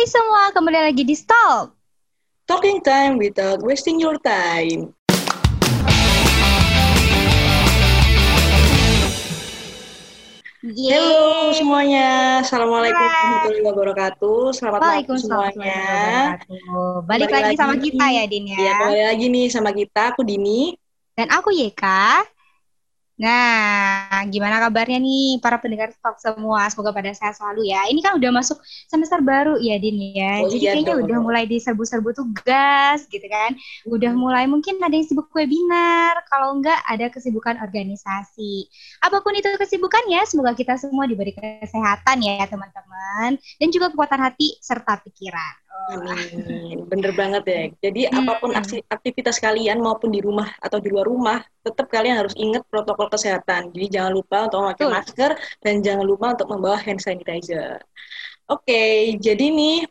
Hai semua, kembali lagi di Stop. Talking time without wasting your time. Yeay. Halo semuanya, Assalamualaikum warahmatullahi wabarakatuh. Selamat malam semuanya. Balik lagi sama kita ya, Din ya. Ya, kembali lagi nih sama kita, aku Dini. Dan aku Yeka. Nah, gimana kabarnya nih para pendengar Stop semua? Semoga pada sehat selalu ya. Ini kan udah masuk semester baru ya, Din ya. Oh, Jadi iya kayaknya dong. udah mulai diserbu-serbu tugas gitu kan. Udah mulai mungkin ada yang sibuk webinar, kalau enggak ada kesibukan organisasi. Apa pun itu kesibukannya, semoga kita semua diberi kesehatan ya teman-teman. Dan juga kekuatan hati serta pikiran. Amin. Bener banget ya. Jadi Hmm. apa pun aksi- aktivitas kalian maupun di rumah atau di luar rumah, tetap kalian harus ingat protokol kesehatan. Jadi jangan lupa untuk memakai Betul. masker dan jangan lupa untuk membawa hand sanitizer. Oke, jadi nih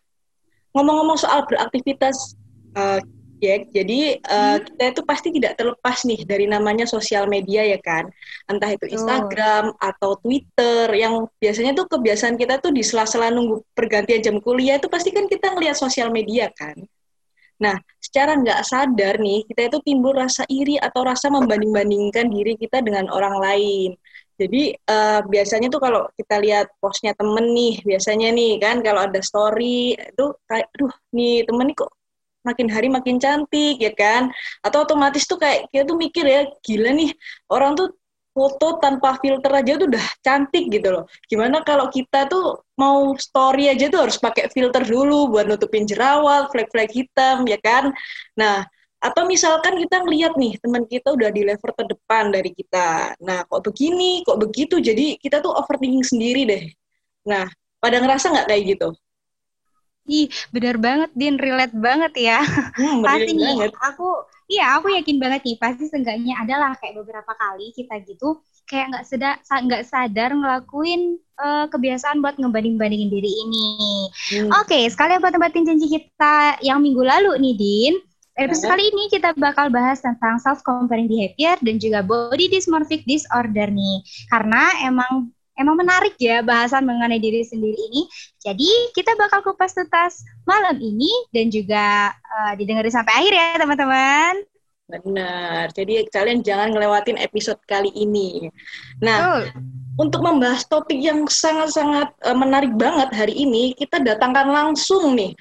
ngomong-ngomong soal beraktivitas, eh, Jack, jadi Hmm. kita itu pasti tidak terlepas nih dari namanya sosial media ya kan, entah itu. Instagram atau Twitter, yang biasanya tuh kebiasaan kita tuh di sela-sela nunggu pergantian jam kuliah itu pasti kan kita ngelihat sosial media kan. Nah, secara nggak sadar nih, kita itu timbul rasa iri atau rasa membanding-bandingkan diri kita dengan orang lain. Jadi eh, biasanya tuh kalau kita lihat postnya temen nih, biasanya nih kan kalau ada story itu kayak, aduh nih temen nih kok makin hari makin cantik ya kan? Atau otomatis tuh kayak kita tuh mikir ya, gila nih orang tuh foto tanpa filter aja tuh udah cantik gitu loh. Gimana kalau kita tuh mau story aja tuh harus pakai filter dulu buat nutupin jerawat, flek-flek hitam ya kan? Nah, atau misalkan kita ngeliat nih teman kita udah di level terdepan dari kita. Nah, kok begini, kok begitu, jadi kita tuh overthinking sendiri deh. Nah, pada ngerasa nggak kayak gitu? Ih, bener banget, Din. Relate banget ya. Hmm, pasti nih, banget. aku, iya aku yakin banget nih, pasti seenggaknya adalah kayak beberapa kali kita gitu, kayak nggak sedar, nggak sadar ngelakuin eh, kebiasaan buat ngebanding-bandingin diri ini. Hmm. Oke, sekalian buat tempatin janji kita yang minggu lalu nih, Din. Episode Nah. kali ini kita bakal bahas tentang self-comparing behavior dan juga body dysmorphic disorder nih. Karena emang emang menarik ya bahasan mengenai diri sendiri ini. Jadi kita bakal kupas tuntas malam ini dan juga eh, didengarin sampai akhir ya teman-teman. Benar. Jadi kalian jangan ngelewatin episode kali ini. Nah, Betul. untuk membahas topik yang sangat-sangat eh, menarik banget hari ini, kita datangkan langsung nih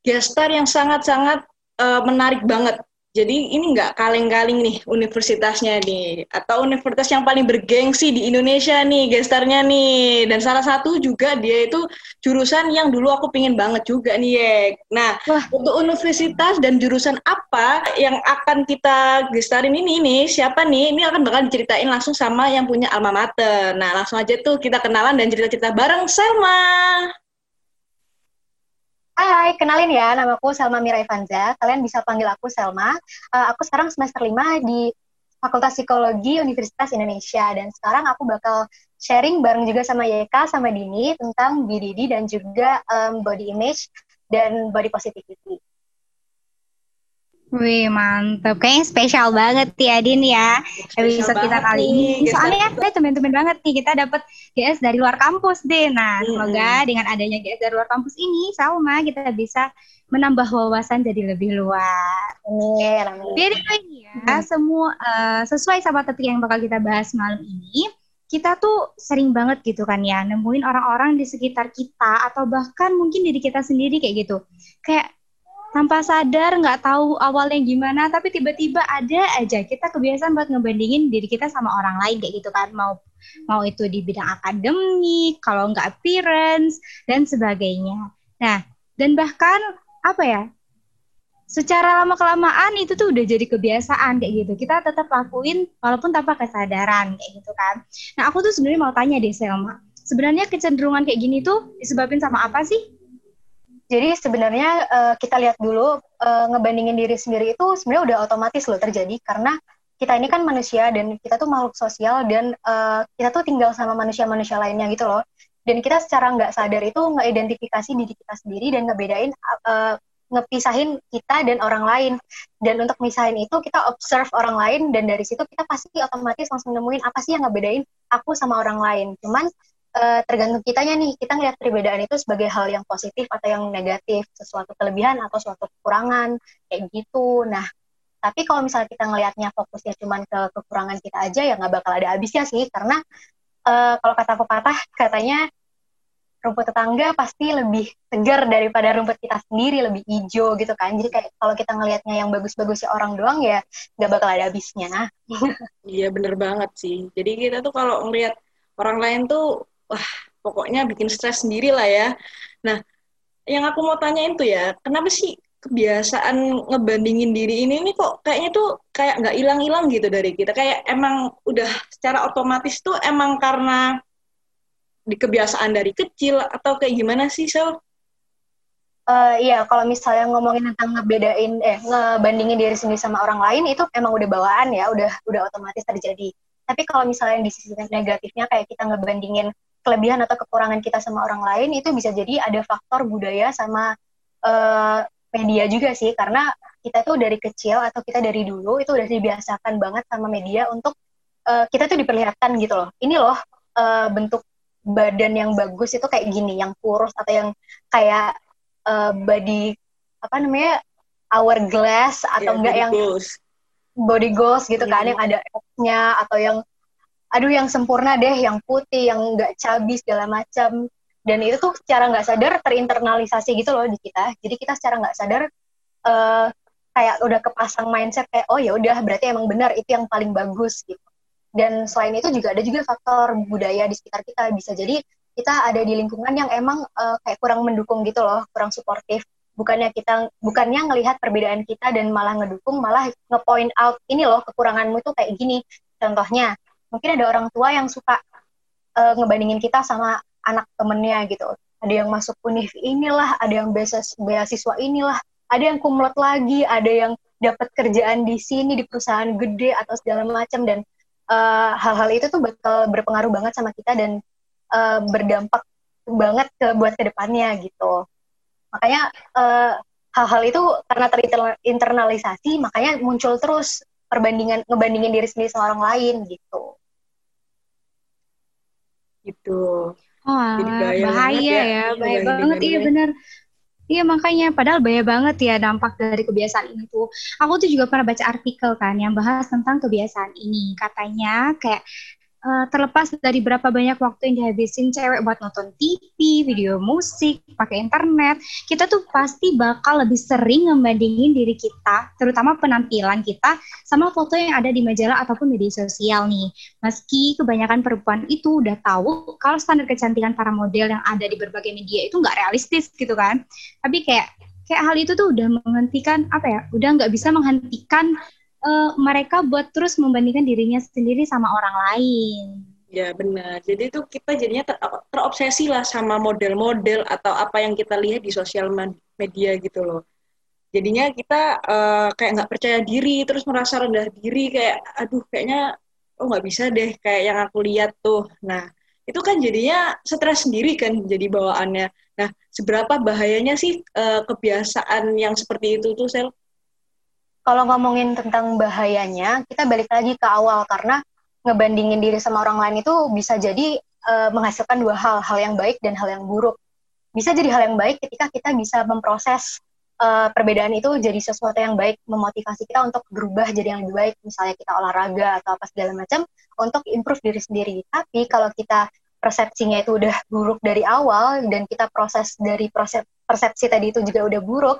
gestar yang sangat-sangat eh, menarik banget. Jadi ini nggak kaleng-kaleng nih universitasnya nih, atau universitas yang paling bergengsi di Indonesia nih gestarnya nih. Dan salah satu juga dia itu jurusan yang dulu aku pingin banget juga nih, Yek. Nah, Wah. untuk universitas dan jurusan apa yang akan kita gestarin ini nih, siapa nih? Ini akan bakal diceritain langsung sama yang punya alma mater. Nah, langsung aja tuh kita kenalan dan cerita-cerita bareng Selma. Hai, kenalin ya, namaku Selma Mira Ivanza. Kalian bisa panggil aku Selma. Eh, aku sekarang semester 5 di Fakultas Psikologi Universitas Indonesia. Dan sekarang aku bakal sharing bareng juga sama Yeka, sama Dini tentang BDD dan juga em, body image dan body positivity. Wih, mantep. Kayaknya spesial banget ya, Din ya. episode kita kali ini. gestar Soalnya kita. temen-temen banget nih kita dapat GS dari luar kampus deh. Nah, Mm-mm. semoga dengan adanya GS dari luar kampus ini, Salma kita bisa menambah wawasan jadi lebih luas. Amin. Jadi ini ya, semua eh, sesuai sama topik yang bakal kita bahas malam ini, kita tuh sering banget gitu kan ya, nemuin orang-orang di sekitar kita atau bahkan mungkin diri kita sendiri kayak gitu. Kayak tanpa sadar nggak tahu awalnya gimana tapi tiba-tiba ada aja. Kita kebiasaan buat ngebandingin diri kita sama orang lain kayak gitu kan. Mau mau itu di bidang akademik kalau nggak appearance dan sebagainya. Nah dan bahkan apa ya secara lama kelamaan itu tuh udah jadi kebiasaan kayak gitu. Kita tetap lakuin walaupun tanpa kesadaran kayak gitu kan. Nah aku tuh sebenarnya mau tanya deh Selma. Sebenarnya kecenderungan kayak gini tuh disebabin sama apa sih Jadi sebenarnya eh, kita lihat dulu eh, ngebandingin diri sendiri itu sebenarnya udah otomatis loh terjadi karena kita ini kan manusia dan kita tuh makhluk sosial dan eh, kita tuh tinggal sama manusia-manusia lainnya gitu loh. Dan kita secara nggak sadar itu ngeidentifikasi diri kita sendiri dan ngebedain eh, ngepisahin kita dan orang lain. Dan untuk misahin itu kita observe orang lain dan dari situ kita pasti otomatis langsung nemuin apa sih yang ngebedain aku sama orang lain. Cuman uh, tergantung kitanya nih. Kita ngeliat perbedaan itu sebagai hal yang positif atau yang negatif. Sesuatu kelebihan atau suatu kekurangan. Kayak gitu. Nah tapi kalau misalnya kita ngelihatnya fokusnya cuma ke kekurangan kita aja ya nggak bakal ada habisnya sih. Karena uh, kalau kata pepatah katanya rumput tetangga pasti lebih segar daripada rumput kita sendiri lebih hijau gitu kan. Jadi kayak kalau kita ngelihatnya yang bagus-bagusnya orang doang ya nggak bakal ada habisnya. Iya bener banget sih. Jadi kita tuh kalau ngelihat orang lain tuh wah pokoknya bikin stres sendiri lah ya nah yang aku mau tanyain tuh ya kenapa sih kebiasaan ngebandingin diri ini ini kok kayaknya tuh kayak nggak hilang-hilang gitu dari kita kayak emang udah secara otomatis tuh emang karena di kebiasaan dari kecil atau kayak gimana sih Sel? Uh, iya, kalau misalnya ngomongin tentang ngebedain, eh ngebandingin diri sendiri sama orang lain itu emang udah bawaan ya, udah udah otomatis terjadi. Tapi kalau misalnya di sisi negatifnya kayak kita ngebandingin kelebihan atau kekurangan kita sama orang lain itu bisa jadi ada faktor budaya sama uh, media juga sih, karena kita tuh dari kecil atau kita dari dulu itu udah dibiasakan banget sama media untuk uh, kita tuh diperlihatkan gitu loh. Ini loh uh, bentuk badan yang bagus itu kayak gini, yang kurus atau yang kayak uh, body apa namanya hourglass atau yeah, enggak yang goals. body goals gitu yeah. kan, iya. yang ada nya atau yang aduh yang sempurna deh, yang putih, yang enggak cabi segala macam. Dan itu tuh secara nggak sadar terinternalisasi gitu loh di kita. Jadi kita secara nggak sadar uh, kayak udah kepasang mindset kayak oh ya udah berarti emang benar itu yang paling bagus gitu dan selain itu juga ada juga faktor budaya di sekitar kita bisa jadi kita ada di lingkungan yang emang uh, kayak kurang mendukung gitu loh kurang suportif bukannya kita bukannya ngelihat perbedaan kita dan malah ngedukung malah ngepoint out ini loh kekuranganmu tuh kayak gini contohnya mungkin ada orang tua yang suka uh, ngebandingin kita sama anak temennya gitu. Ada yang masuk univ inilah ada yang beasiswa inilah. Ada yang kumlot lagi ada yang dapat kerjaan di sini di perusahaan gede atau segala macam. Dan Eh, hal-hal uh, itu tuh bakal berpengaruh banget sama kita dan uh, berdampak banget ke buat ke depannya gitu. Makanya eh, hal-hal itu karena terinternalisasi makanya muncul terus perbandingan ngebandingin diri sendiri sama orang lain gitu gitu oh, bahaya, bahaya ya, ya bahaya banget iya benar Iya makanya, padahal bahaya banget ya dampak dari kebiasaan ini tuh. Aku tuh juga pernah baca artikel kan yang bahas tentang kebiasaan ini. Katanya kayak uh, terlepas dari berapa banyak waktu yang dihabisin cewek buat nonton TV, video musik, pakai internet, kita tuh pasti bakal lebih sering ngebandingin diri kita, terutama penampilan kita, sama foto yang ada di majalah ataupun media sosial nih. Meski kebanyakan perempuan itu udah tahu kalau standar kecantikan para model yang ada di berbagai media itu nggak realistis gitu kan, tapi kayak kayak hal itu tuh udah menghentikan apa ya, udah nggak bisa menghentikan uh, mereka buat terus membandingkan dirinya sendiri sama orang lain. Ya benar. Jadi itu kita jadinya ter terobsesi lah sama model-model atau apa yang kita lihat di sosial media gitu loh. Jadinya kita uh, kayak nggak percaya diri, terus merasa rendah diri, kayak aduh kayaknya oh nggak bisa deh kayak yang aku lihat tuh. Nah itu kan jadinya stres sendiri kan jadi bawaannya. Nah seberapa bahayanya sih uh, kebiasaan yang seperti itu tuh sel? Kalau ngomongin tentang bahayanya, kita balik lagi ke awal karena ngebandingin diri sama orang lain itu bisa jadi uh, menghasilkan dua hal, hal yang baik dan hal yang buruk. Bisa jadi hal yang baik ketika kita bisa memproses uh, perbedaan itu jadi sesuatu yang baik, memotivasi kita untuk berubah jadi yang lebih baik. Misalnya kita olahraga atau apa segala macam untuk improve diri sendiri. Tapi kalau kita persepsinya itu udah buruk dari awal dan kita proses dari proses persepsi tadi itu juga udah buruk,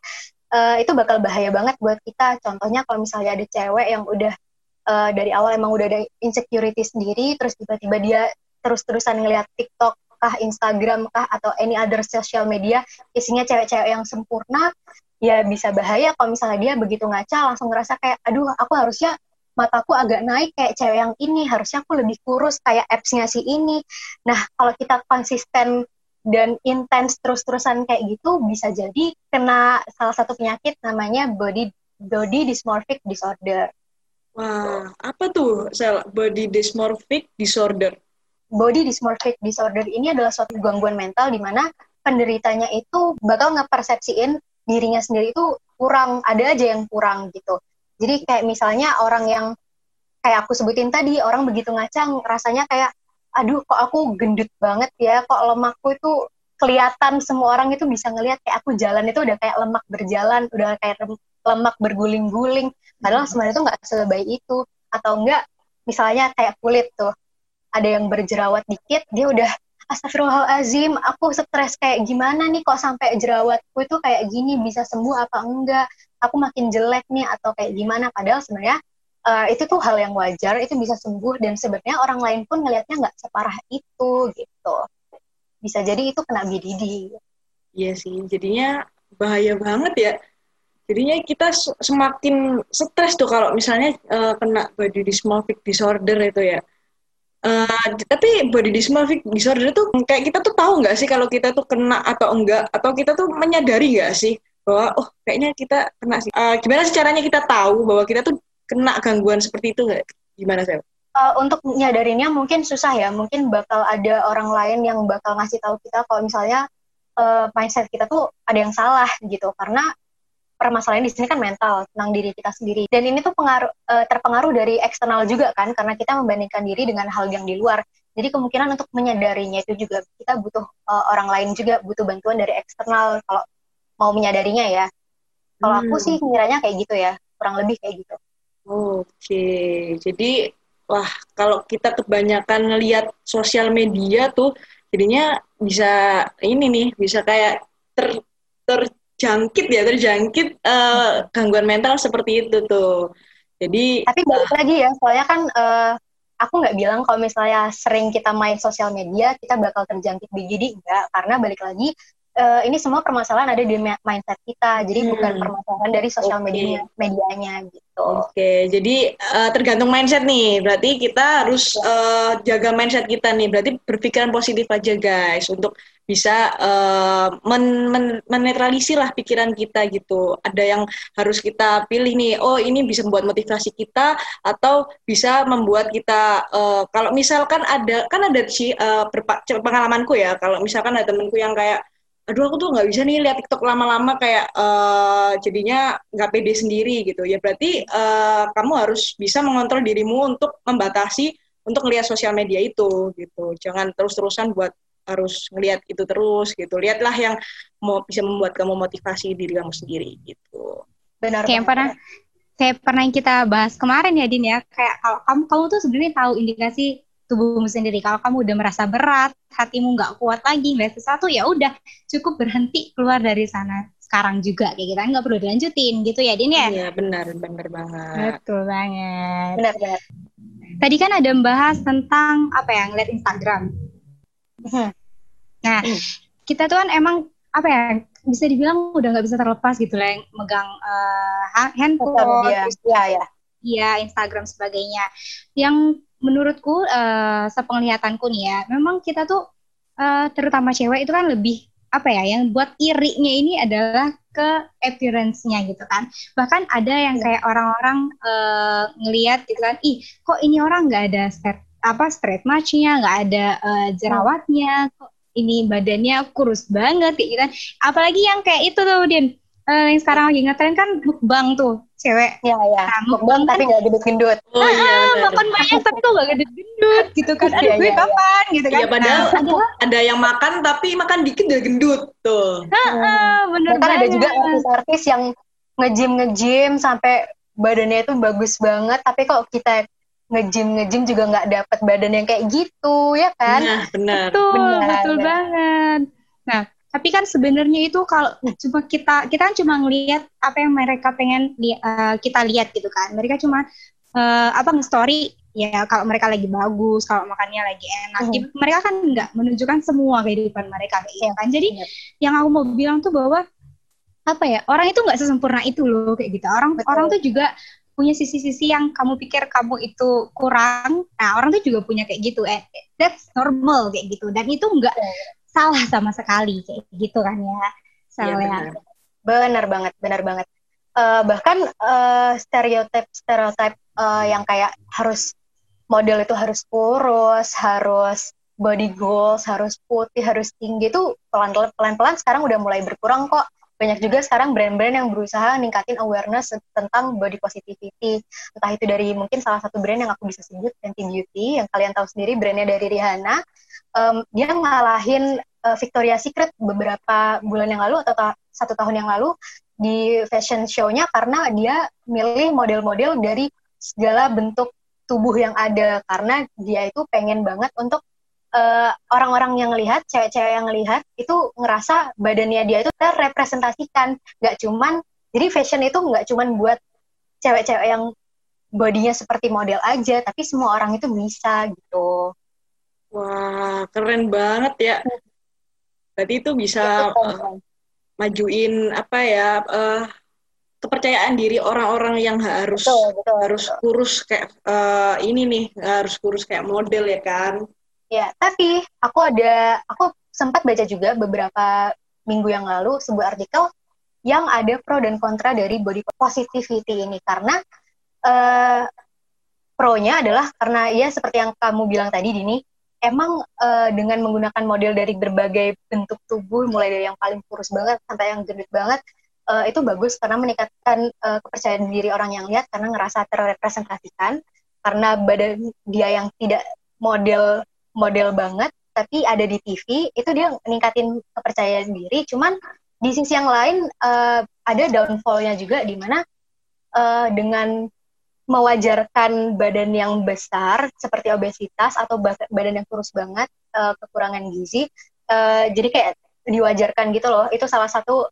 uh, itu bakal bahaya banget buat kita. Contohnya kalau misalnya ada cewek yang udah uh, dari awal emang udah ada insecurity sendiri, terus tiba-tiba dia terus-terusan ngeliat TikTok kah, Instagram kah, atau any other social media, isinya cewek-cewek yang sempurna, ya bisa bahaya kalau misalnya dia begitu ngaca langsung ngerasa kayak, aduh aku harusnya mataku agak naik kayak cewek yang ini, harusnya aku lebih kurus kayak apps-nya si ini. Nah, kalau kita konsisten dan intens terus-terusan kayak gitu bisa jadi kena salah satu penyakit namanya body body dysmorphic disorder. Wah, apa tuh sel body dysmorphic disorder? Body dysmorphic disorder ini adalah suatu gangguan mental di mana penderitanya itu bakal ngepersepsiin dirinya sendiri itu kurang, ada aja yang kurang gitu. Jadi kayak misalnya orang yang kayak aku sebutin tadi, orang begitu ngacang rasanya kayak aduh kok aku gendut banget ya kok lemakku itu kelihatan semua orang itu bisa ngelihat kayak aku jalan itu udah kayak lemak berjalan udah kayak lemak berguling-guling padahal hmm. sebenarnya itu nggak sebaik itu atau enggak misalnya kayak kulit tuh ada yang berjerawat dikit dia udah Astagfirullahalazim, aku stres kayak gimana nih kok sampai jerawatku itu kayak gini bisa sembuh apa enggak? Aku makin jelek nih atau kayak gimana? Padahal sebenarnya uh, itu tuh hal yang wajar, itu bisa sembuh dan sebenarnya orang lain pun ngelihatnya nggak separah itu gitu. Bisa jadi itu kena BDD. Iya sih, jadinya bahaya banget ya. Jadinya kita semakin stres tuh kalau misalnya uh, kena body dysmorphic disorder itu ya Uh, tapi body dysmorphic disorder itu kayak kita tuh tahu nggak sih kalau kita tuh kena atau enggak atau kita tuh menyadari nggak sih bahwa oh kayaknya kita kena sih. Uh, gimana sih caranya kita tahu bahwa kita tuh kena gangguan seperti itu nggak? Gimana sih? Uh, untuk menyadarinya mungkin susah ya. Mungkin bakal ada orang lain yang bakal ngasih tahu kita kalau misalnya uh, mindset kita tuh ada yang salah gitu. Karena permasalahan di sini kan mental tentang diri kita sendiri dan ini tuh pengaruh uh, terpengaruh dari eksternal juga kan karena kita membandingkan diri dengan hal yang di luar jadi kemungkinan untuk menyadarinya itu juga kita butuh uh, orang lain juga butuh bantuan dari eksternal kalau mau menyadarinya ya kalau hmm. aku sih kiranya kayak gitu ya kurang lebih kayak gitu oke jadi wah kalau kita kebanyakan ngelihat sosial media tuh jadinya bisa ini nih bisa kayak ter ter terjangkit ya terjangkit uh, gangguan mental seperti itu tuh. Jadi tapi balik lagi ya soalnya kan uh, aku nggak bilang kalau misalnya sering kita main sosial media kita bakal terjangkit BGD enggak karena balik lagi uh, ini semua permasalahan ada di mindset kita jadi hmm. bukan permasalahan dari sosial okay. media medianya gitu oke okay. jadi uh, tergantung mindset nih berarti kita harus uh, jaga mindset kita nih berarti berpikiran positif aja guys untuk bisa uh, men men menetralisir lah pikiran kita gitu ada yang harus kita pilih nih oh ini bisa membuat motivasi kita atau bisa membuat kita uh, kalau misalkan ada kan ada sih uh, pengalamanku ya kalau misalkan ada temenku yang kayak aduh aku tuh nggak bisa nih lihat TikTok lama-lama kayak uh, jadinya nggak pede sendiri gitu. Ya berarti uh, kamu harus bisa mengontrol dirimu untuk membatasi untuk melihat sosial media itu gitu. Jangan terus-terusan buat harus ngelihat itu terus gitu. Lihatlah yang mau bisa membuat kamu motivasi diri kamu sendiri gitu. Benar kayak pernah kayak pernah yang kita bahas kemarin ya Din ya. Kayak kalau kamu kamu tuh sebenarnya tahu indikasi tubuhmu sendiri. Kalau kamu udah merasa berat, hatimu nggak kuat lagi melihat sesuatu, ya udah cukup berhenti keluar dari sana sekarang juga kayak gitu nggak perlu dilanjutin gitu ya Din ya? Iya benar benar banget. Betul banget. Benar banget tadi kan ada membahas tentang apa ya ngeliat Instagram. Hmm. nah hmm. kita tuh kan emang apa ya bisa dibilang udah nggak bisa terlepas gitu lah yang megang uh, handphone ya ya iya Instagram sebagainya. Yang menurutku uh, sepenglihatanku nih ya, memang kita tuh uh, terutama cewek itu kan lebih apa ya yang buat irinya ini adalah ke appearance-nya gitu kan. Bahkan ada yang kayak orang-orang uh, ngelihat gitu kan, ih kok ini orang nggak ada straight apa straight match-nya, nggak ada uh, jerawatnya, kok ini badannya kurus banget kayak gitu kan. Apalagi yang kayak itu tuh Din, uh, yang sekarang lagi ngetren kan mukbang tuh cewek. Ya ya nah, mukbang kan, tapi nggak gendut-gendut oh, iya, ah, makan banyak tapi kok nggak gendut-gendut gitu kan? Ada gue ya, kapan gitu kan? Ya, padahal nah, ada yang makan tapi makan dikit udah gendut tuh. Ah, bener kan ada juga artis-artis yang ngejim ngejim sampai badannya itu bagus banget tapi kok kita ngejim ngejim juga nggak dapat badan yang kayak gitu ya kan? Nah benar. Betul benar, betul benar. banget. Nah tapi kan sebenarnya itu kalau cuma kita kita kan cuma ngelihat apa yang mereka pengen li, uh, kita lihat gitu kan mereka cuma uh, apa nge-story ya kalau mereka lagi bagus kalau makannya lagi enak mm. gitu. mereka kan nggak menunjukkan semua kehidupan mereka kayak gitu kan jadi mm. yang aku mau bilang tuh bahwa apa ya orang itu nggak sesempurna itu loh kayak gitu orang Betul. orang tuh juga punya sisi-sisi yang kamu pikir kamu itu kurang nah orang tuh juga punya kayak gitu eh that's normal kayak gitu dan itu nggak salah sama sekali kayak gitu kan ya salah ya, benar. benar banget benar banget uh, bahkan uh, stereotip stereotip uh, yang kayak harus model itu harus kurus harus body goals harus putih harus tinggi itu pelan pelan pelan sekarang udah mulai berkurang kok banyak juga sekarang brand-brand yang berusaha ningkatin awareness tentang body positivity. Entah itu dari mungkin salah satu brand yang aku bisa sebut Fenty Beauty yang kalian tahu sendiri brandnya dari Rihanna. Um, dia ngalahin uh, Victoria's Secret beberapa bulan yang lalu atau ta satu tahun yang lalu di fashion show-nya karena dia milih model-model dari segala bentuk tubuh yang ada karena dia itu pengen banget untuk eh, orang-orang yang lihat, cewek-cewek yang lihat itu ngerasa badannya dia itu terrepresentasikan, nggak cuman jadi fashion itu nggak cuman buat cewek-cewek yang bodinya seperti model aja, tapi semua orang itu bisa gitu. Wah, keren banget ya. Berarti itu bisa uh, majuin apa ya uh, kepercayaan diri orang-orang yang harus betul, betul, harus betul. kurus kayak uh, ini nih harus kurus kayak model ya kan Ya, tapi aku ada, aku sempat baca juga beberapa minggu yang lalu sebuah artikel yang ada pro dan kontra dari body positivity ini karena uh, pro-nya adalah karena ya seperti yang kamu bilang tadi Dini, emang uh, dengan menggunakan model dari berbagai bentuk tubuh mulai dari yang paling kurus banget sampai yang gendut banget uh, itu bagus karena meningkatkan uh, kepercayaan diri orang yang lihat karena ngerasa terrepresentasikan. Karena badan dia yang tidak model model banget tapi ada di TV itu dia meningkatin kepercayaan diri. Cuman di sisi yang lain uh, ada downfallnya juga di mana uh, dengan mewajarkan badan yang besar seperti obesitas atau badan yang kurus banget uh, kekurangan gizi uh, jadi kayak diwajarkan gitu loh itu salah satu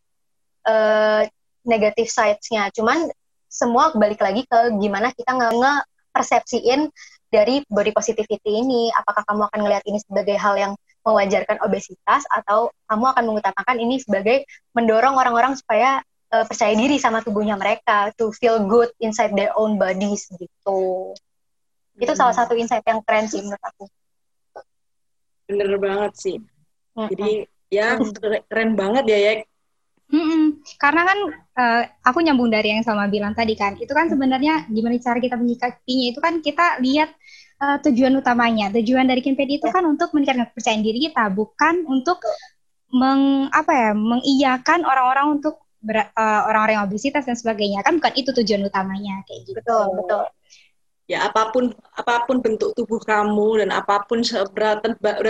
uh, negatif sides-nya cuman semua balik lagi ke gimana kita nge persepsiin dari body positivity ini? Apakah kamu akan melihat ini sebagai hal yang mewajarkan obesitas atau kamu akan mengutamakan ini sebagai mendorong orang-orang supaya uh, percaya diri sama tubuhnya mereka, to feel good inside their own bodies gitu. Hmm. Itu salah satu insight yang keren sih menurut aku. Bener banget sih. Hmm. Jadi ya keren banget ya ya Mm-mm. Karena kan uh, aku nyambung dari yang sama bilang tadi kan, itu kan sebenarnya gimana cara kita menyikapinya itu kan kita lihat uh, tujuan utamanya. Tujuan dari campaign itu ya. kan untuk meningkatkan kepercayaan diri kita, bukan untuk meng apa ya, mengiyakan orang-orang untuk uh, orang-orang yang obesitas dan sebagainya. Kan bukan itu tujuan utamanya kayak gitu. Betul, betul. Ya apa pun apa pun bentuk tubuh kamu dan apa pun seberat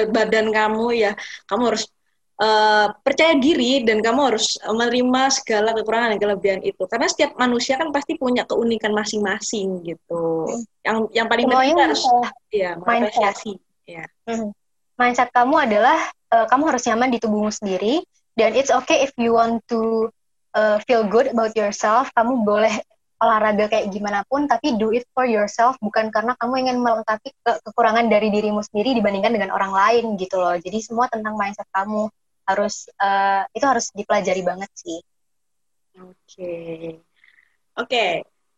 badan kamu ya kamu harus uh, percaya diri dan kamu harus menerima segala kekurangan dan kelebihan itu karena setiap manusia kan pasti punya keunikan masing-masing gitu hmm. yang yang paling penting harus ya mengapresiasi ya hmm. mindset kamu adalah uh, kamu harus nyaman di tubuhmu sendiri dan it's okay if you want to uh, feel good about yourself kamu boleh olahraga kayak gimana pun tapi do it for yourself bukan karena kamu ingin melengkapi ke kekurangan dari dirimu sendiri dibandingkan dengan orang lain gitu loh jadi semua tentang mindset kamu harus uh, itu harus dipelajari banget sih. Oke, okay. oke. Okay.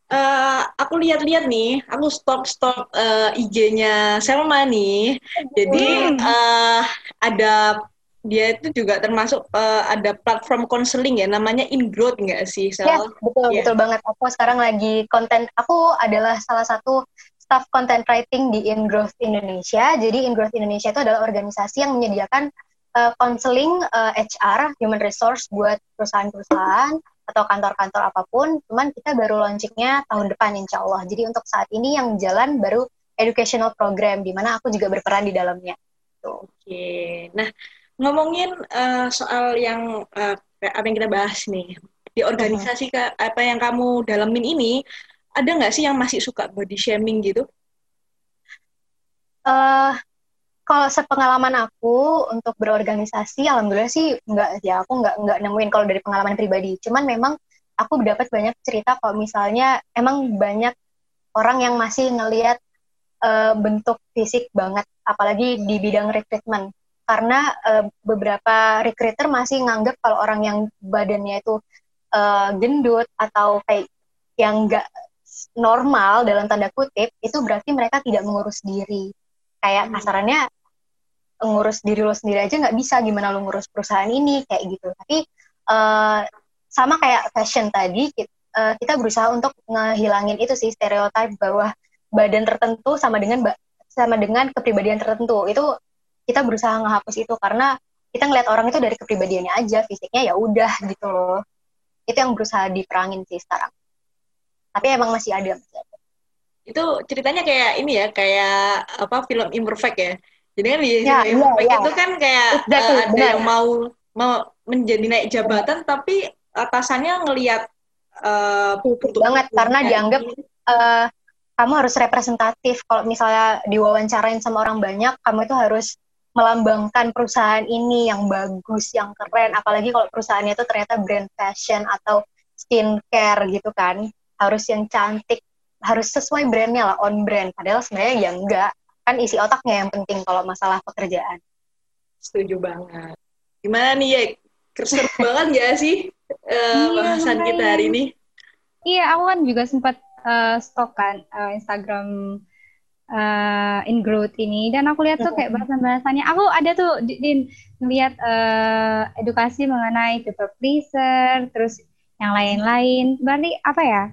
Uh, eh, aku lihat-lihat nih, aku stop-stop uh, IG-nya Selma nih. Jadi uh, ada dia itu juga termasuk uh, ada platform konseling ya, namanya InGrowth nggak sih? Sel? Ya, betul yeah. betul banget. Aku sekarang lagi konten. Aku adalah salah satu staff content writing di InGrowth Indonesia. Jadi InGrowth Indonesia itu adalah organisasi yang menyediakan konseling uh, uh, HR, human resource buat perusahaan-perusahaan atau kantor-kantor apa pun. Cuman kita baru launchingnya tahun depan insya Allah. Jadi untuk saat ini yang jalan baru educational program, di mana aku juga berperan di dalamnya. Oke, nah ngomongin uh, soal yang uh, apa yang kita bahas nih di organisasi uh -huh. ke, apa yang kamu dalamin ini, ada nggak sih yang masih suka body shaming gitu? Uh, kalau sepengalaman aku untuk berorganisasi, alhamdulillah sih nggak ya aku nggak nggak nemuin kalau dari pengalaman pribadi. Cuman memang aku dapat banyak cerita kalau misalnya emang banyak orang yang masih ngelihat uh, bentuk fisik banget, apalagi di bidang rekrutmen. Karena uh, beberapa recruiter masih nganggap kalau orang yang badannya itu uh, gendut atau kayak yang nggak normal dalam tanda kutip itu berarti mereka tidak mengurus diri. Kayak hmm. kasarannya ngurus diri lo sendiri aja nggak bisa gimana lo ngurus perusahaan ini kayak gitu. Tapi uh, sama kayak fashion tadi kita, uh, kita berusaha untuk ngehilangin itu sih stereotip bahwa badan tertentu sama dengan sama dengan kepribadian tertentu. Itu kita berusaha ngehapus itu karena kita ngeliat orang itu dari kepribadiannya aja fisiknya ya udah gitu loh. Itu yang berusaha diperangin sih sekarang. Tapi emang masih ada masih ada. Itu ceritanya kayak ini ya kayak apa film imperfect ya? Jadi kan di Ya, film imperfect iya, iya. itu kan kayak Exactly, eh, ada benar. yang mau mau menjadi naik jabatan tapi atasannya ngelihat eh Betul banget, karena dianggap eh, kamu harus representatif. Kalau misalnya diwawancarain sama orang banyak kamu itu harus melambangkan perusahaan ini yang bagus yang keren. Apalagi kalau perusahaannya itu ternyata brand fashion atau skincare gitu kan. Harus yang cantik harus sesuai brandnya lah on brand. Padahal sebenarnya ya enggak. Kan isi otaknya yang penting kalau masalah pekerjaan. Setuju banget. Gimana nih ya seru banget gak sih eh, Iya, bahasan kita hari ini? Iya, aku kan juga sempat eh, stok kan eh, Instagram eh, in growth ini dan aku lihat tuh kayak bahasan-bahasannya. Aku ada tuh di- Din ngeliat eh, edukasi mengenai people pleaser, terus yang lain-lain. Berarti apa ya?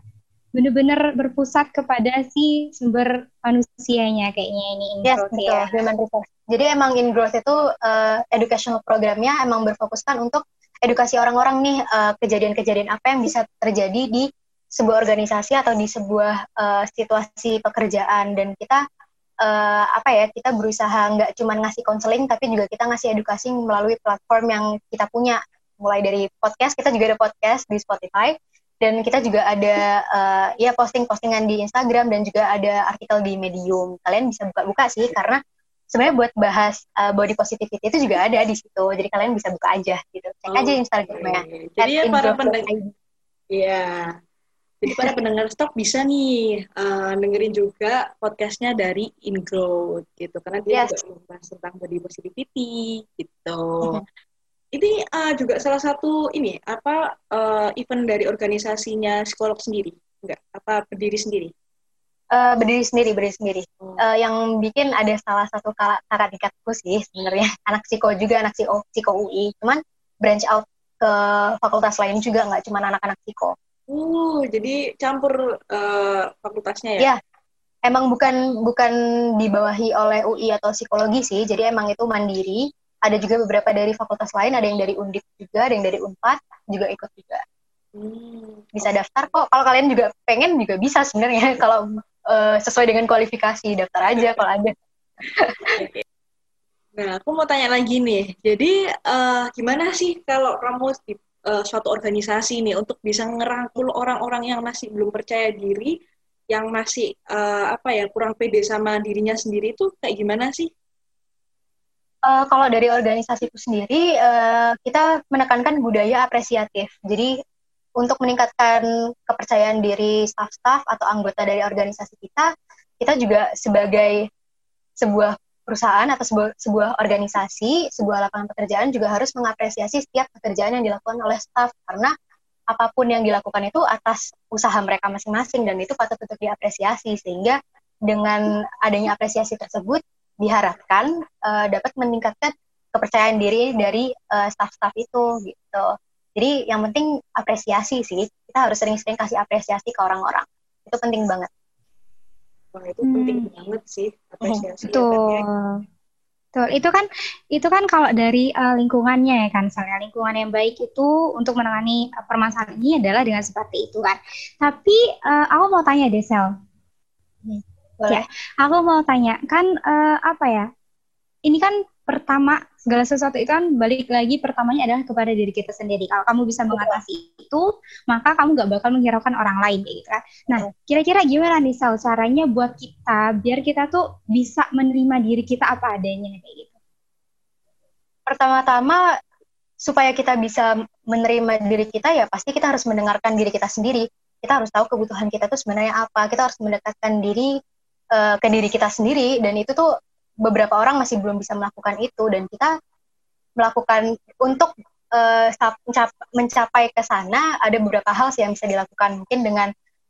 Bener-bener berpusat kepada si sumber manusianya kayaknya ini in Yes, growth betul, ya. human resource. Jadi emang in growth itu uh, educational programnya emang berfokuskan untuk edukasi orang-orang nih uh, kejadian-kejadian apa yang bisa terjadi di sebuah organisasi atau di sebuah uh, situasi pekerjaan dan kita uh, apa ya kita berusaha nggak cuma ngasih konseling tapi juga kita ngasih edukasi melalui platform yang kita punya mulai dari podcast kita juga ada podcast di Spotify dan kita juga ada uh, ya posting-postingan di Instagram dan juga ada artikel di Medium. Kalian bisa buka-buka sih karena sebenarnya buat bahas uh, body positivity itu juga ada di situ. Jadi kalian bisa buka aja gitu. Cek aja Oke. Instagramnya. jadi ya para pendengar Iya. Jadi para pendengar stok bisa nih eh, dengerin juga podcastnya dari Ingrowth gitu karena dia Yes. juga membahas tentang body positivity gitu. Mhm. Ini eh, juga salah satu ini apa eh, event dari organisasinya psikolog sendiri, enggak? Apa berdiri sendiri? Uh, berdiri sendiri, berdiri sendiri. Uh, yang bikin ada salah satu kakak tingkatku sih sebenarnya anak psiko juga anak psiko, psiko UI. Cuman branch out ke fakultas lain juga nggak cuma anak-anak psiko. Uh, jadi campur eh, fakultasnya ya? Iya. Emang bukan bukan dibawahi oleh UI atau psikologi sih, jadi emang itu mandiri. Ada juga beberapa dari fakultas lain, ada yang dari Undip juga, ada yang dari Unpad juga ikut juga. Hmm. Bisa daftar kok. Kalau kalian juga pengen juga bisa sebenarnya kalau eh, sesuai dengan kualifikasi daftar aja kalau ada. Nah, aku mau tanya lagi nih. Jadi, eh, gimana sih kalau kamu eh, suatu organisasi nih untuk bisa ngerangkul orang-orang yang masih belum percaya diri, yang masih eh, apa ya kurang pede sama dirinya sendiri itu kayak gimana sih? Eh, kalau dari organisasiku sendiri, eh, kita menekankan budaya apresiatif. Jadi untuk meningkatkan kepercayaan diri staff-staff atau anggota dari organisasi kita, kita juga sebagai sebuah perusahaan atau sebuah, sebuah organisasi, sebuah lapangan pekerjaan juga harus mengapresiasi setiap pekerjaan yang dilakukan oleh staff karena apa pun yang dilakukan itu atas usaha mereka masing-masing dan itu patut untuk diapresiasi sehingga dengan adanya apresiasi tersebut diharapkan uh, dapat meningkatkan kepercayaan diri dari uh, staff-staff itu gitu. Jadi yang penting apresiasi sih. Kita harus sering-sering kasih apresiasi ke orang-orang. Itu penting banget. Wah, itu penting Hmm. banget sih apresiasi. ya, Betul. Teh. Betul. Itu kan itu kan kalau dari eh, lingkungannya ya kan, misalnya lingkungan yang baik itu untuk menangani eh, permasalahan ini adalah dengan seperti itu kan. Tapi eh, aku mau tanya deh Sel, Boleh? aku mau tanya kan eh, apa ya? Ini kan pertama segala sesuatu itu kan balik lagi pertamanya adalah kepada diri kita sendiri. Kalau kamu bisa mengatasi itu, maka kamu gak bakal menghiraukan orang lain kayak gitu kan. Nah, kira-kira gimana nih Sel caranya buat kita biar kita tuh bisa menerima diri kita apa adanya kayak gitu. Pertama-tama supaya kita bisa menerima diri kita ya pasti kita harus mendengarkan diri kita sendiri. Kita harus tahu kebutuhan kita tuh sebenarnya apa. Kita harus mendekatkan diri eh, ke diri kita sendiri dan itu tuh beberapa orang masih belum bisa melakukan itu dan kita melakukan untuk mencap- mencapai ke sana ada beberapa hal sih yang bisa dilakukan mungkin dengan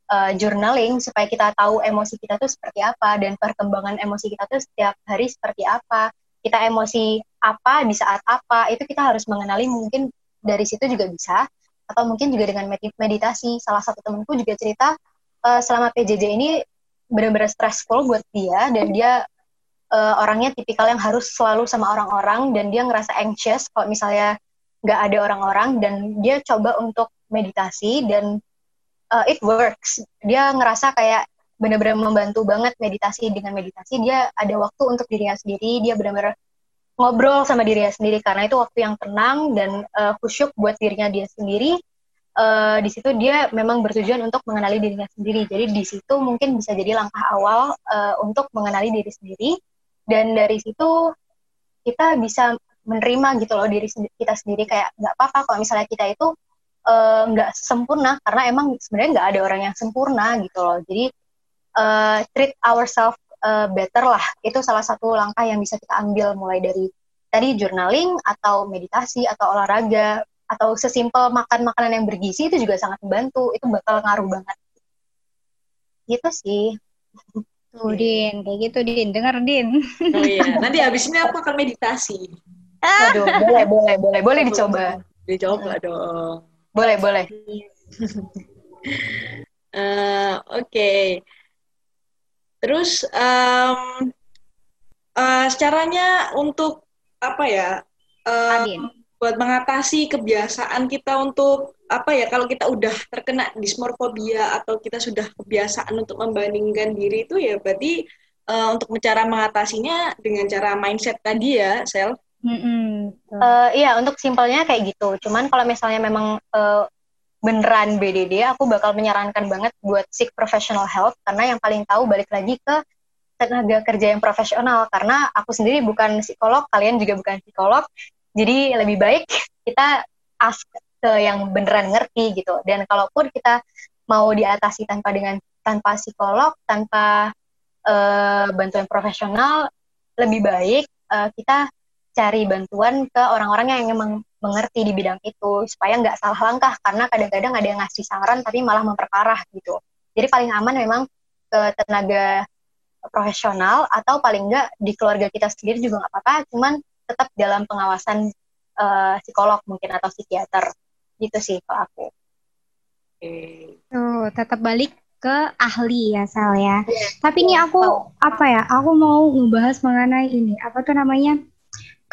eh, journaling supaya kita tahu emosi kita tuh seperti apa dan perkembangan emosi kita tuh setiap hari seperti apa kita emosi apa di saat apa itu kita harus mengenali mungkin dari situ juga bisa atau mungkin juga dengan medit- meditasi. Salah satu temanku juga cerita eh, selama PJJ ini benar-benar stressful buat dia dan dia uh, orangnya tipikal yang harus selalu sama orang-orang dan dia ngerasa anxious kalau misalnya nggak ada orang-orang dan dia coba untuk meditasi dan uh, it works. Dia ngerasa kayak benar-benar membantu banget meditasi. Dengan meditasi dia ada waktu untuk dirinya sendiri. Dia benar-benar ngobrol sama dirinya sendiri karena itu waktu yang tenang dan uh, khusyuk buat dirinya dia sendiri. Uh, di situ dia memang bertujuan untuk mengenali dirinya sendiri. Jadi di situ mungkin bisa jadi langkah awal uh, untuk mengenali diri sendiri dan dari situ kita bisa menerima gitu loh diri kita sendiri kayak nggak apa-apa kalau misalnya kita itu nggak uh, sempurna karena emang sebenarnya nggak ada orang yang sempurna gitu loh jadi uh, treat ourselves uh, better lah. Itu salah satu langkah yang bisa kita ambil mulai dari tadi journaling atau meditasi atau olahraga atau sesimpel makan makanan yang bergizi itu juga sangat membantu. Itu bakal ngaruh banget. Gitu sih. Tuh Din, kayak gitu Din, denger Din. Oh iya, nanti habis ini aku akan meditasi. Aduh, boleh, boleh, boleh, boleh dicoba. Dicoba dong. Boleh, boleh. uh, Oke. Okay. Terus um, uh, caranya untuk apa ya? Uh, buat mengatasi kebiasaan kita untuk apa ya kalau kita udah terkena dismorfobia atau kita sudah kebiasaan untuk membandingkan diri itu ya berarti uh, untuk cara mengatasinya dengan cara mindset tadi ya sel mm -hmm. uh, iya untuk simpelnya kayak gitu cuman kalau misalnya memang uh, beneran BDD, aku bakal menyarankan banget buat seek professional help karena yang paling tahu balik lagi ke tenaga kerja yang profesional karena aku sendiri bukan psikolog, kalian juga bukan psikolog. Jadi lebih baik kita ask ke yang beneran ngerti gitu. Dan kalaupun kita mau diatasi tanpa dengan tanpa psikolog, tanpa uh, bantuan profesional, lebih baik uh, kita cari bantuan ke orang-orang yang memang mengerti di bidang itu supaya nggak salah langkah karena kadang-kadang ada yang ngasih saran tapi malah memperparah gitu. Jadi paling aman memang ke tenaga profesional atau paling nggak di keluarga kita sendiri juga nggak apa-apa, cuman tetap dalam pengawasan uh, psikolog mungkin atau psikiater gitu sih kalau aku. Tuh, tetap balik ke ahli ya Sal ya. Yeah. Tapi ini aku apa ya? Aku mau ngebahas mengenai ini apa tuh namanya?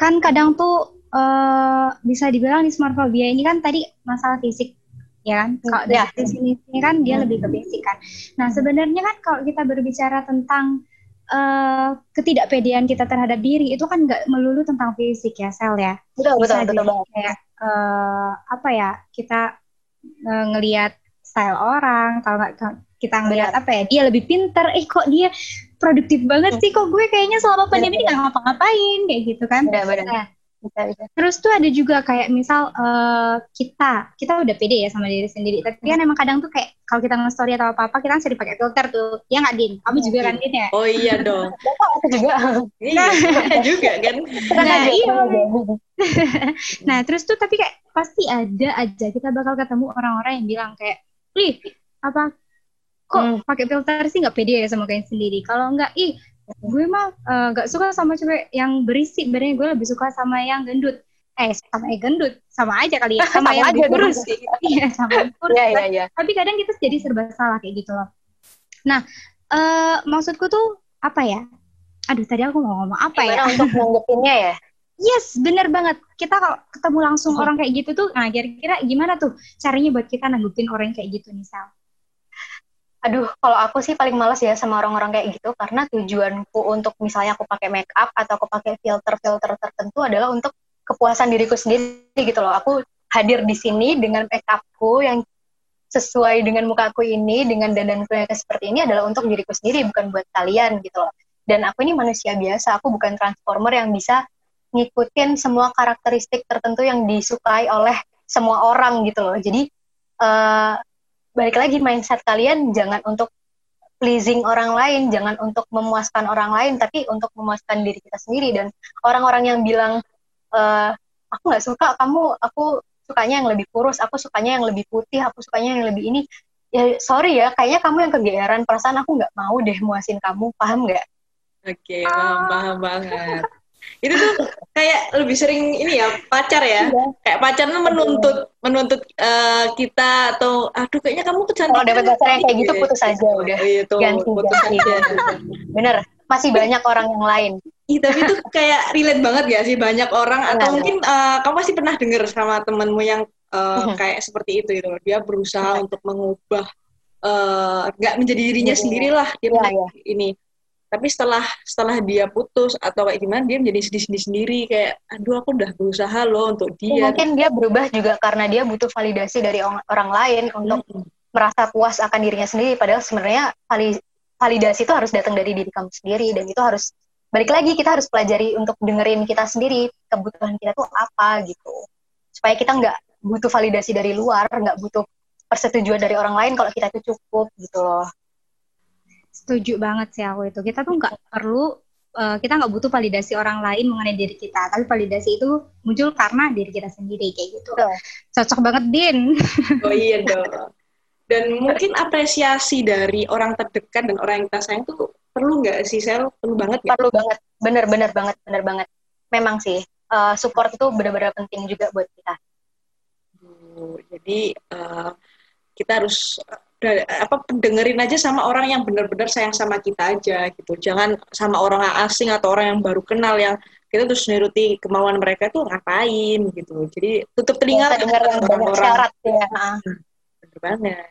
kan kadang tuh uh, bisa dibilang di smartphobia ini kan tadi masalah fisik ya kan kalau ya. dari sini ini kan dia hmm. lebih ke fisik kan nah sebenarnya kan kalau kita berbicara tentang uh, ketidakpedean kita terhadap diri itu kan nggak melulu tentang fisik ya sel ya. Betul bisa betul betul kayak uh, apa ya kita uh, ngelihat style orang kalau nggak kita ngelihat apa ya dia lebih pinter. Eh kok dia produktif banget sih? Kok gue kayaknya selama pandemi nggak ngapa-ngapain kayak gitu kan. Benar, benar. Nah, bisa, bisa. Terus tuh ada juga kayak misal uh, kita kita udah pede ya sama diri sendiri, tapi kan emang kadang tuh kayak kalau kita nge-story atau apa-apa kita kan sering pakai filter tuh. Ya nggak Din? Kamu juga kan Din ya? Oh iya dong. Aku juga. Iya, nah, juga kan. Nah, iya. nah, terus tuh tapi kayak pasti ada aja kita bakal ketemu orang-orang yang bilang kayak, "Ih, apa kok hmm. pakai filter sih nggak pede ya sama kain sendiri kalau nggak ih gue mah eh, nggak uh, suka sama cewek yang berisi sebenarnya gue lebih suka sama yang gendut. Eh sama yang gendut. Sama aja kali ya. Sama, sama yang aja kurus. iya sama yang kurus. Yeah, yeah, yeah. tapi kadang kita jadi serba salah kayak gitu loh. Nah uh, maksudku tuh apa ya? Aduh tadi aku mau ngomong apa Gimana ya? untuk nanggepinnya ya? Yes, bener banget. Kita kalau ketemu langsung orang kayak gitu tuh, nah kira-kira gimana tuh caranya buat kita nanggupin orang kayak gitu misal? Aduh kalau aku sih paling males ya sama orang-orang kayak gitu karena tujuanku untuk misalnya aku pakai make up atau aku pakai filter-filter tertentu adalah untuk kepuasan diriku sendiri gitu loh. Aku hadir di sini dengan make upku yang sesuai dengan mukaku ini dengan dandanku yang seperti ini adalah untuk diriku sendiri bukan buat kalian gitu loh. Dan aku ini manusia biasa aku bukan transformer yang bisa ngikutin semua karakteristik tertentu yang disukai oleh semua orang gitu loh. Jadi uh, balik lagi mindset kalian jangan untuk pleasing orang lain, jangan untuk memuaskan orang lain, tapi untuk memuaskan diri kita sendiri. Dan orang-orang yang bilang, e, aku nggak suka kamu, aku sukanya yang lebih kurus, aku sukanya yang lebih putih, aku sukanya yang lebih ini. Ya sorry ya, kayaknya kamu yang kegeeran, perasaan aku nggak mau deh muasin kamu, paham nggak? Oke, okay, paham, paham banget itu tuh kayak lebih sering ini ya pacar ya iya. kayak pacarnya menuntut menuntut uh, kita atau aduh kayaknya kamu kecantikan kalau dapat pacar yang kayak gitu putus aja udah iya, tuh, ganti putus ganti aja. bener masih banyak orang yang lain. Iya, tapi itu kayak relate banget ya sih banyak orang atau nah, mungkin uh, kamu pasti pernah dengar sama temenmu yang uh, kayak seperti itu gitu. Dia berusaha untuk mengubah nggak uh, menjadi dirinya yeah, sendiri lah dia yeah, yeah. ini. Tapi setelah setelah dia putus atau kayak gimana dia menjadi sedih-sedih sendiri. Kayak aduh aku udah berusaha loh untuk dia. Mungkin dia berubah juga karena dia butuh validasi dari orang lain untuk hmm. merasa puas akan dirinya sendiri. Padahal sebenarnya validasi itu harus datang dari diri kamu sendiri. Dan itu harus balik lagi kita harus pelajari untuk dengerin kita sendiri kebutuhan kita tuh apa gitu. Supaya kita nggak butuh validasi dari luar nggak butuh persetujuan dari orang lain kalau kita itu cukup gitu loh setuju banget sih aku itu. Kita tuh nggak perlu uh, kita nggak butuh validasi orang lain mengenai diri kita. Tapi validasi itu muncul karena diri kita sendiri kayak gitu. Oh. cocok banget din. Oh iya dong. Dan mungkin apresiasi dari orang terdekat dan orang yang kita sayang tuh perlu nggak sih sel? Perlu banget gak? perlu banget. Bener bener banget bener banget. Memang sih uh, support itu benar-benar penting juga buat kita. Jadi uh, kita harus apa dengerin aja sama orang yang benar-benar sayang sama kita aja gitu. Jangan sama orang asing atau orang yang baru kenal yang kita terus nuruti kemauan mereka tuh ngapain gitu. Jadi tutup telinga ya, dengar banyak syarat ya. Bener banget.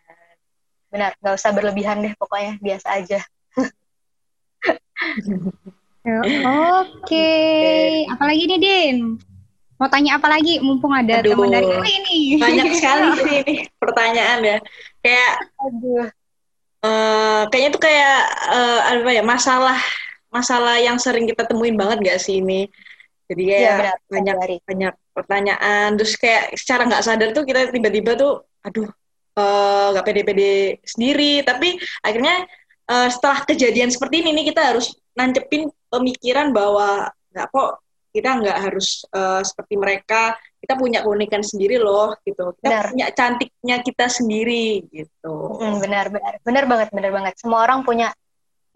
Benar nggak usah berlebihan deh pokoknya biasa aja. Oke, okay. apalagi nih Din? Mau tanya apa lagi? Mumpung ada Aduh, teman dari ini. Banyak sekali sih ini pertanyaan ya. Kayak, Aduh. Uh, kayaknya tuh kayak uh, apa ya masalah masalah yang sering kita temuin banget gak sih ini? Jadi kayak ya, benar, banyak benar. banyak pertanyaan. Terus kayak secara nggak sadar tuh kita tiba-tiba tuh, aduh Eh, nggak uh, pede-pede sendiri tapi akhirnya uh, setelah kejadian seperti ini nih kita harus nancepin pemikiran bahwa nggak kok kita nggak harus uh, seperti mereka kita punya keunikan sendiri loh gitu. Kita benar. punya cantiknya kita sendiri gitu. Hmm, benar benar. Benar banget benar banget. Semua orang punya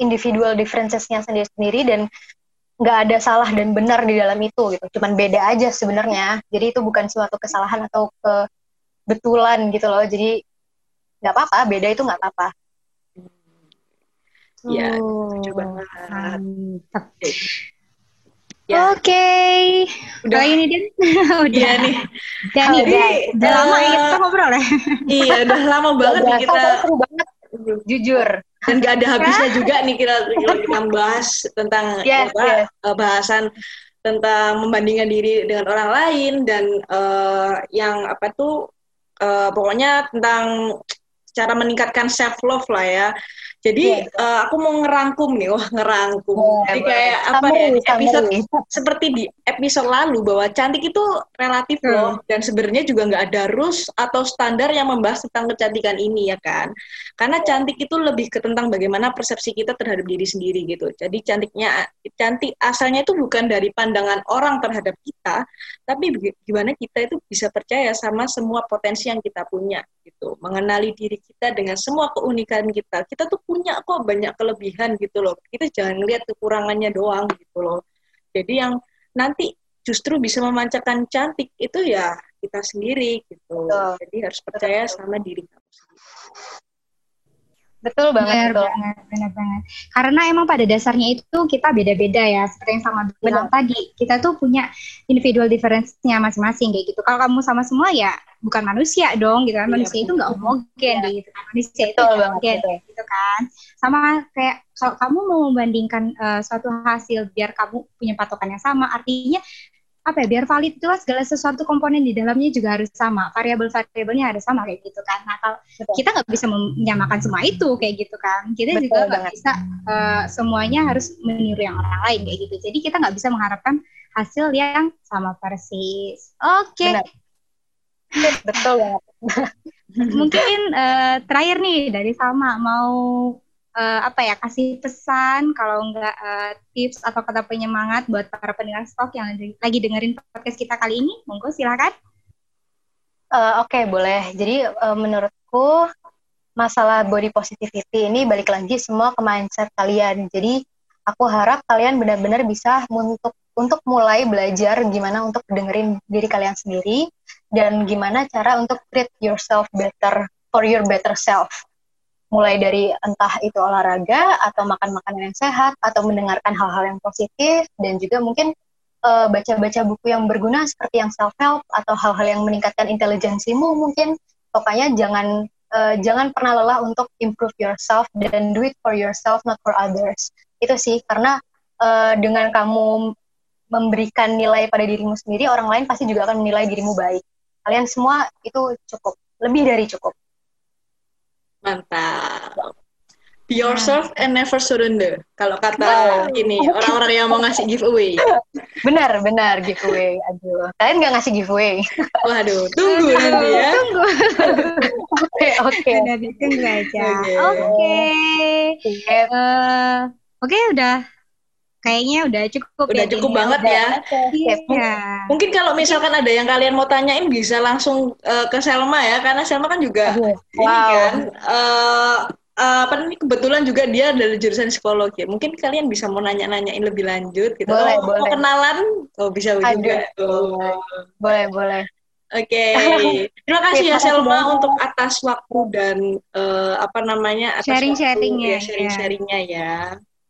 individual differencesnya sendiri sendiri dan nggak ada salah dan benar di dalam itu gitu. Cuman beda aja sebenarnya. Jadi itu bukan suatu kesalahan atau ke betulan gitu loh. Jadi nggak apa-apa beda itu nggak apa-apa. Iya, oh, coba mantap. Ya. Oke, okay. udah ini dia. udah iya nih. Udah nih, udah, udah uh, lama ya kita ngobrol ya. iya, udah lama banget nih kita. Seru banget, jujur. Dan gak ada habisnya juga nih kita kita bahas tentang yes, apa, yes. Eh, bahasan tentang membandingkan diri dengan orang lain dan uh, yang apa tuh uh, pokoknya tentang cara meningkatkan self love lah ya. Jadi yeah. Iya. uh, aku mau ngerangkum nih, wah ngerangkum. Yeah, Jadi kayak apa ya episode seperti di episode lalu bahwa cantik itu relatif hmm. loh dan sebenarnya juga nggak ada rules atau standar yang membahas tentang kecantikan ini ya kan. Karena cantik itu lebih ke tentang bagaimana persepsi kita terhadap diri sendiri gitu. Jadi cantiknya cantik asalnya itu bukan dari pandangan orang terhadap kita, tapi gimana kita itu bisa percaya sama semua potensi yang kita punya gitu. Mengenali diri kita dengan semua keunikan kita. Kita tuh punya kok banyak kelebihan gitu loh. Kita jangan lihat kekurangannya doang gitu loh. Jadi yang nanti justru bisa memancarkan cantik itu ya kita sendiri gitu. Betul. Jadi harus percaya betul. sama diri kamu sendiri. Betul banget, betul. banget, benar banget. Karena emang pada dasarnya itu kita beda-beda ya, seperti yang sama bilang tadi. Kita tuh punya individual difference-nya masing-masing kayak gitu. Kalau kamu sama semua ya bukan manusia dong gitu kan. Iya, manusia itu nggak homogen ya. gitu kan. Manusia itu homogen gitu kan. Sama kayak kalau kamu mau membandingkan uh, suatu hasil biar kamu punya patokan yang sama, artinya apa ya biar valid itu segala sesuatu komponen di dalamnya juga harus sama variabel-variabelnya harus sama kayak gitu kan nah kalau Betul. kita nggak bisa menyamakan semua itu kayak gitu kan kita Betul juga nggak bisa uh, semuanya harus meniru yang orang lain kayak gitu jadi kita nggak bisa mengharapkan hasil yang sama persis oke okay. Betul. Banget. Mungkin uh, terakhir nih dari Salma mau uh, apa ya kasih pesan kalau enggak uh, tips atau kata penyemangat buat para pendengar stok yang lagi dengerin podcast kita kali ini? Monggo silakan. Uh, oke okay, boleh. Jadi uh, menurutku masalah body positivity ini balik lagi semua ke mindset kalian. Jadi aku harap kalian benar-benar bisa untuk untuk mulai belajar gimana untuk dengerin diri kalian sendiri dan gimana cara untuk treat yourself better for your better self? Mulai dari entah itu olahraga atau makan makanan yang sehat atau mendengarkan hal-hal yang positif dan juga mungkin uh, baca-baca buku yang berguna seperti yang self help atau hal-hal yang meningkatkan intelijensimu mungkin. Pokoknya jangan uh, jangan pernah lelah untuk improve yourself dan do it for yourself not for others. Itu sih karena uh, dengan kamu memberikan nilai pada dirimu sendiri orang lain pasti juga akan menilai dirimu baik kalian semua itu cukup lebih dari cukup Mantap. Be yourself and never surrender. Kalau kata wow. ini orang-orang yang mau ngasih giveaway. Benar, benar giveaway. Aduh, kalian nggak ngasih giveaway? Waduh, tunggu nanti ya. Tunggu. Oke, oke. Tunggu aja. Oke. Eh, oke, udah kayaknya udah cukup udah ya, cukup banget ya. Iya. Mungkin kalau misalkan ada yang kalian mau tanyain bisa langsung uh, ke Selma ya karena Selma kan juga wow. ini kan uh, uh, apa nih kebetulan juga dia dari jurusan psikologi. Mungkin kalian bisa mau nanya-nanyain lebih lanjut gitu. Boleh, oh, boleh. Mau kenalan? Oh, bisa Aduh. juga. Oh. Boleh, boleh. Oke, okay. terima kasih ya Selma untuk atas waktu dan uh, apa namanya sharing-sharingnya, sharing-sharingnya ya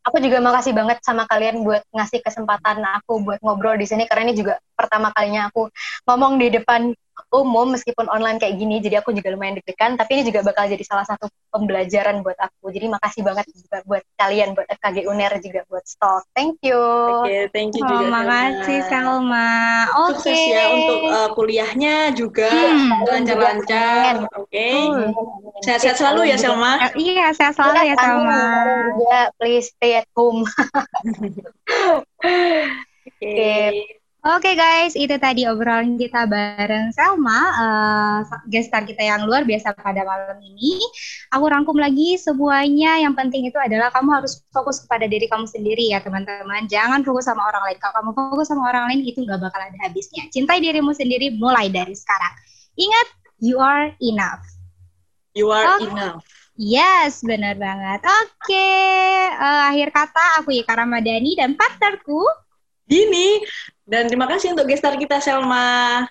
aku juga makasih banget sama kalian buat ngasih kesempatan aku buat ngobrol di sini karena ini juga pertama kalinya aku ngomong di depan umum meskipun online kayak gini jadi aku juga lumayan deg-degan tapi ini juga bakal jadi salah satu pembelajaran buat aku. Jadi makasih banget juga buat kalian buat FKG UNER juga buat stok thank you. Oke okay, thank you oh, juga makasih Salma oke okay. sukses ya untuk uh, kuliahnya juga. Hmm. lancar-lancar. Oke. Okay. sehat-sehat selalu ya Selma. Iya sehat selalu ya Salma ya please stay at home. Oke. Okay. Oke okay guys, itu tadi obrolan kita bareng Selma, uh, guest star kita yang luar biasa pada malam ini. Aku rangkum lagi semuanya, yang penting itu adalah kamu harus fokus kepada diri kamu sendiri ya teman-teman. Jangan fokus sama orang lain. Kalau kamu fokus sama orang lain itu nggak bakal ada habisnya. Cintai dirimu sendiri mulai dari sekarang. Ingat, you are enough. You are okay. enough. Yes, benar banget. Oke, okay. uh, eh, akhir kata aku Ika Ramadhani dan partnerku Dini. Dan terima kasih untuk gestar kita Selma.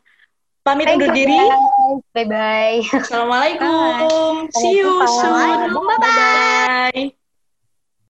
Pamit undur diri. Bye bye. Assalamualaikum. See you soon. Bye bye.